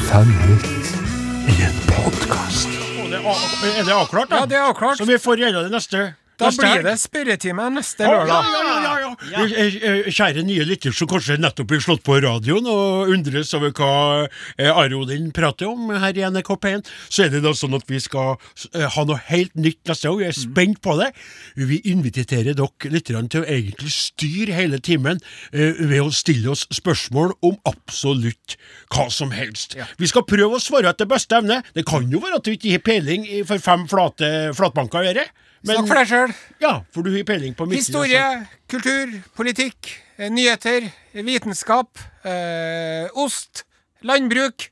er det avklart, da? Ja, det er avklart. Så vi får gjennom det neste Da neste blir helg? det spørretime neste lørdag. Ja, ja, ja, ja, ja. Eh, eh, Kjære nye lytter som kanskje nettopp blir slått på radioen og undres over hva eh, Are Odin prater om her i NRK P1, så er det da sånn at vi skal eh, ha noe helt nytt neste år. Vi er spent på det. Vi inviterer dere litt til å egentlig styre hele timen eh, ved å stille oss spørsmål om absolutt hva som helst. Vi skal prøve å svare etter beste evne. Det kan jo være at du ikke har peiling for fem flate flatbanker å gjøre. Men- Snakk for deg sjøl. ja, for du har peiling på mye. Historie, kultur, politikk, eh, nyheter, vitenskap, eh, ost, landbruk,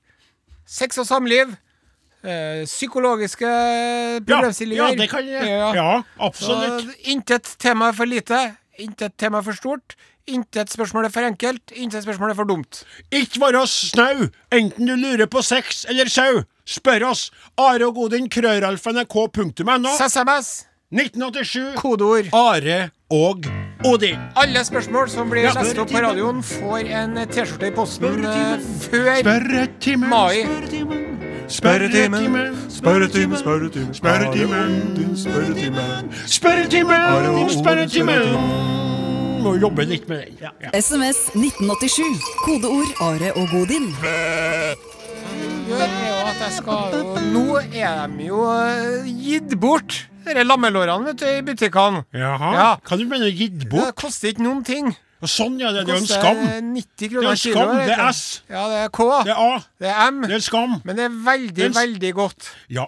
sex og samliv, eh, psykologiske problemstillinger. Ja, det kan jeg. Ja. Ja, absolutt. Så intet tema er for lite, intet tema er for stort, intet spørsmål er for enkelt, intet spørsmål er for dumt. Ikke vær snau, enten du lurer på sex eller sau. Spør oss. Are og Godin, krøralfa.nrk.no. SMS, 1987. kodeord. Are og Odin. Alle spørsmål som blir Ja. lest opp på radioen, får en T-skjorte i posten eh, før Spørretimen. mai. Spørretimen, spørretimen, spørretimen, spørretimen. Spørretimen, spørretimen, Are og Odin, Spørretime. Må jobbe litt med den. Ja. SMS 1987. Kodeord Are og Godin. gjør, er jo at jeg skal Nå er de jo eh, gitt bort, disse lammelårene vet du, i butikkene. Jaha. Ja. Kan du mener du gitt Det koster ikke noen ting. Og Sånn, ja. Det er jo en skam. 90 Det er kroner en skam. Kilo, Det er. S. Ja, det er K. Det er A. Det er M. Det er en skam. Men det er veldig, Det er veldig godt. Ja.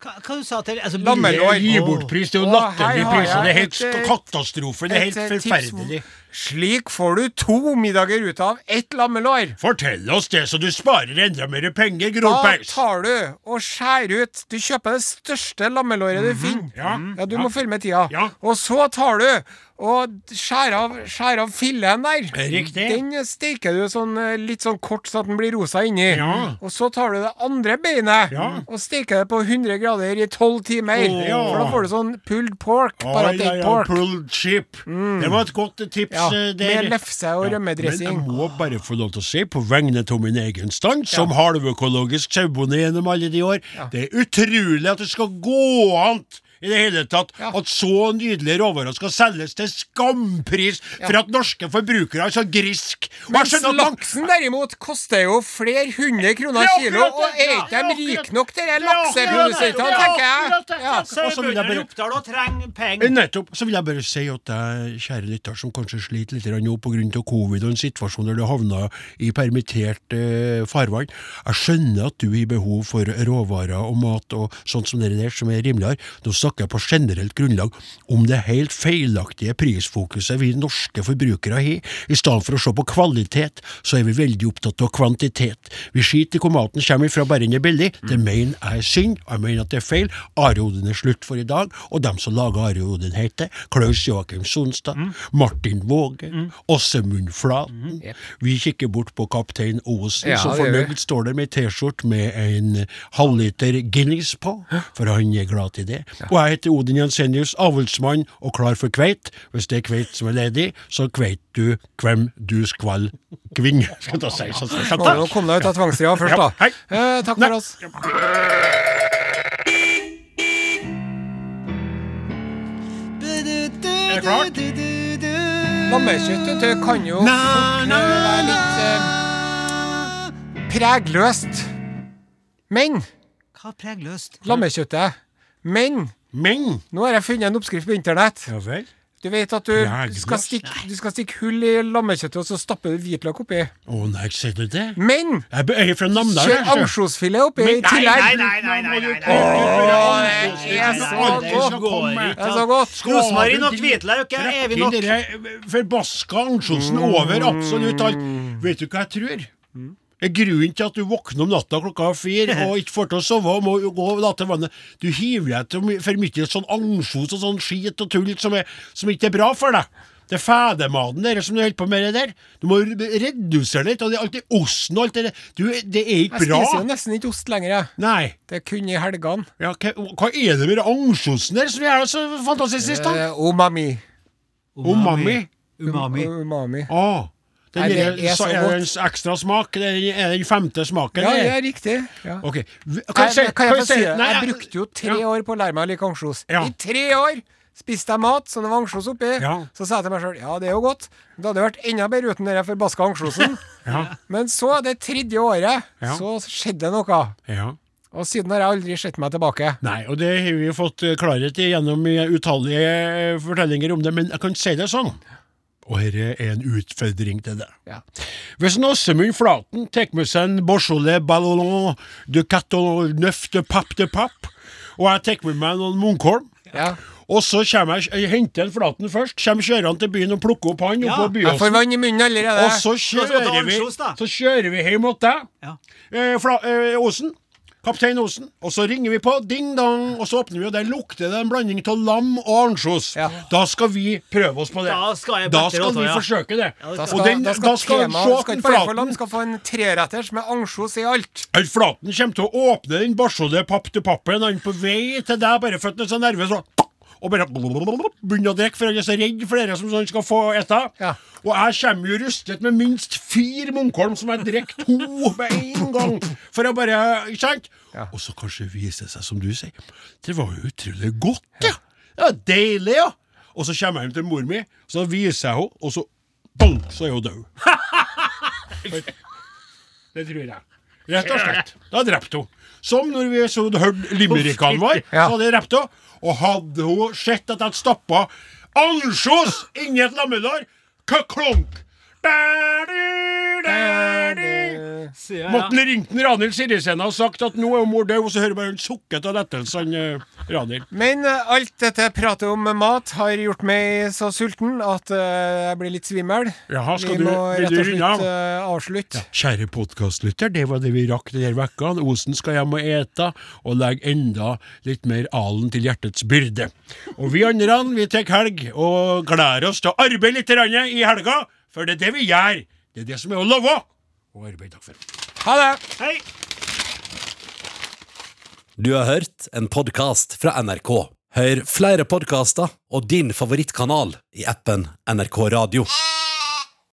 Hva, hva du sa til altså, Lammelår. Gi bort pris, det er jo latterlige priser. Det er helt et, eh, katastrofe. Det er helt eh, forferdelig. Slik får du to middager ut av ett lammelår. Fortell oss det, så du sparer enda mer penger, Da tar du og skjærer ut Du kjøper det største lammelåret du finner. Mhm. Ja. Ja, Du må følge med tida. Ja. Og så tar du og skjærer av, skjærer av fileten der. Riktig. Den steker du sånn, eh, litt sånn kort så at den blir rosa inni. Ja. Og så tar du det andre beinet Ja. og steker det på 100 grader i 12 timer. Ja. For da får du sånn pulled pork. Bare at det ja, er ja, pork. pulled chip. Det var et godt tips. Ja, der. med lefse og Ja, rømmedressing. Men jeg må bare få lov til å si, på vegne av min egen stand, som halvøkologisk sauebonde gjennom alle de år, det er utrolig at det skal gå an i det hele tatt Ja. at så nydelige råvarer skal selges til skampris for at norske forbrukere er så grisk. Og jeg Mens laksen derimot koster jo flere hundre kroner er kilo, og er ja, ikke de rike nok, de lakseprodusentene, er tenker jeg? Ja. Og så vil jeg bare- trenger penger. Nettopp. Så vil jeg bare si at deg, kjære lytter, som kanskje sliter litt nå pga. covid og en situasjon der du havna i permittert eh, farvann, jeg skjønner at du har behov for råvarer og mat og sånt som det der, som er rimeligere. Nå snakker på generelt grunnlag om det helt feilaktige prisfokuset vi norske forbrukere har. I stedet for å se på kvalitet, så er vi veldig opptatt av kvantitet. Vi skiter i hvor maten kommer ifra bare den er billig. Det mener jeg er synd, jeg mener at det er feil. Are-Odin er slutt for i dag, og dem som lager Are-Odin heter Klaus Joakim Sonstad, Martin Våge, Åsemund Flaten. Vi kikker bort på kaptein Osen, Ja, som fornøyd står der med T-skjorte med en halvliter Guinness på, for han er glad til det. Og jeg heter Odin Jensenius, avlsmann og klar for kveit. Hvis det er kveit som er ledig, så kveit du hvem du skvall kvinne, skal ta si. sånn. så, Nå nå kom deg ut av tvangstida først, da. Ja, hei. Eh, takk for oss. Er det klart? Lammekjøttet kan jo fort være litt eh, pregløst. Men Hva pregløst? lammekjøttet Men Men nå har jeg funnet en oppskrift på internett. Ja vel? Du vet at du du, skal stikke, du skal stikke hull i lammekjøttet, og så stapper du hvitløk oppi. Å nei, ser du det? Men Jeg er fra Namdalen. kjør ansjosfilet oppi i tillegg. Nei, nei, nei, nei, nei, nei. Åh, det er så godt. Det er så godt. Rosmarin og hvitløk er evig nok. Den forbaska ansjosen over absolutt alt. Vet du hva jeg tror? Er Grunnen til at du våkner om natta klokka fire og ikke får til å sove og må gå og la til vannet Du hiver deg til for mye sånn ansjos og sånn skit og tull som, er, som ikke er bra for deg. Det er fedematen der som du holder på med det der. Du må redusere det litt. Og det er alltid osten og alt det der. Du, det er ikke bra. Jeg bra. spiser jo nesten ikke ost lenger, jeg. Nei. Det er kun i helgene. Ja, hva, hva er det med ansjosen der som gjør det så fantastisk? da? Eh, umami. Umami? Umami. Umami. Å. Den er er det en ekstra smak? Det er den femte smaken? Ja, det? er riktig. Ja. Okay. Kan Nei, jeg kan jeg si- det? Jeg brukte jo tre ja. år på å lære meg å like ansjos. Ja. I tre år spiste jeg mat som det var ansjos oppi. Ja. Så sa jeg til meg sjøl ja, det er jo godt. Det hadde vært enda bedre uten den forbaska ansjosen. Ja. Men så, det tredje året, Ja. så skjedde noe. Ja. Og siden har jeg aldri sett meg tilbake. Nei, og det har vi jo fått eh, klarhet i gjennom eh, utallige eh, fortellinger om det, men jeg kan si det sånn. Og dette er en utfordring til deg. Ja. Hvis en Åsemund Flaten tar med seg en Beaujolais Ballon de Caton Neuf de Papp de Papp, og jeg tar med meg noen Munkholm, Ja. og så kommer jeg, jeg henter jeg Flaten først, kommer kjørende til byen og plukker opp han Ja, oppå Jeg får vann i munnen allerede. Og så kjører vi. Så kjører vi hjem mot deg, Ja. eh, eh, Osen. Kaptein Osen. Og så ringer vi på, ding dong, og så åpner vi, og der lukter det en blanding av lam og ansjos. Ja. Da skal vi prøve oss på det. Da skal jeg Da skal rått, vi ja. forsøke det. Ja, det skal- den- da skal, da skal se skal ikke få lam, skal få en treretters med ansjos i alt. Alf Flaten kommer til å åpne den Beaujolais papp til pappen, han på vei til deg, bare for at han er så nervøs, og, bare begynner å drikke, for han er så redd for dere som sånn skal få ete. Ja. Og jeg kommer jo rustet med minst fire Munkholm, som jeg drikker to med en gang, for å bare Ikke sant? Ja. Og så kanskje viser det seg, som du sier, det var jo utrolig godt, ja. Det var deilig, ja. Og så kommer jeg hjem til mor mi, så viser jeg henne, og så bang, så er hun død. Det tror jeg. Rett og slett. Da drepte hun. Som når vi så hørte limerickene våre, så hadde jeg drept henne. Og hadde hun sett at jeg stappa ansjos inni et lammelår, klonk, Måtte han ringt ringte Ranhild Sirisena og sagt at nå er mor død, og så hører bare han sukket av lettelse, han uh, Ranhild. Men eh, alt dette pratet om mat har gjort meg så sulten at uh, jeg blir litt svimmel. Jaha, skal Vi du, må vil rett og slett eh, avslutte. Kjære podkastlytter, det var det vi rakk denne vekka. Osen skal hjem og ete, og legge enda litt mer alen til hjertets byrde. Og vi andre, vi tar helg, og gleder oss til å arbeide litt i helga, for det er det vi gjør. Det er det som er å love. Og arbeide. takk for Ha det! Du har hørt en podkast fra NRK. Hør flere podkaster og din favorittkanal i appen NRK Radio.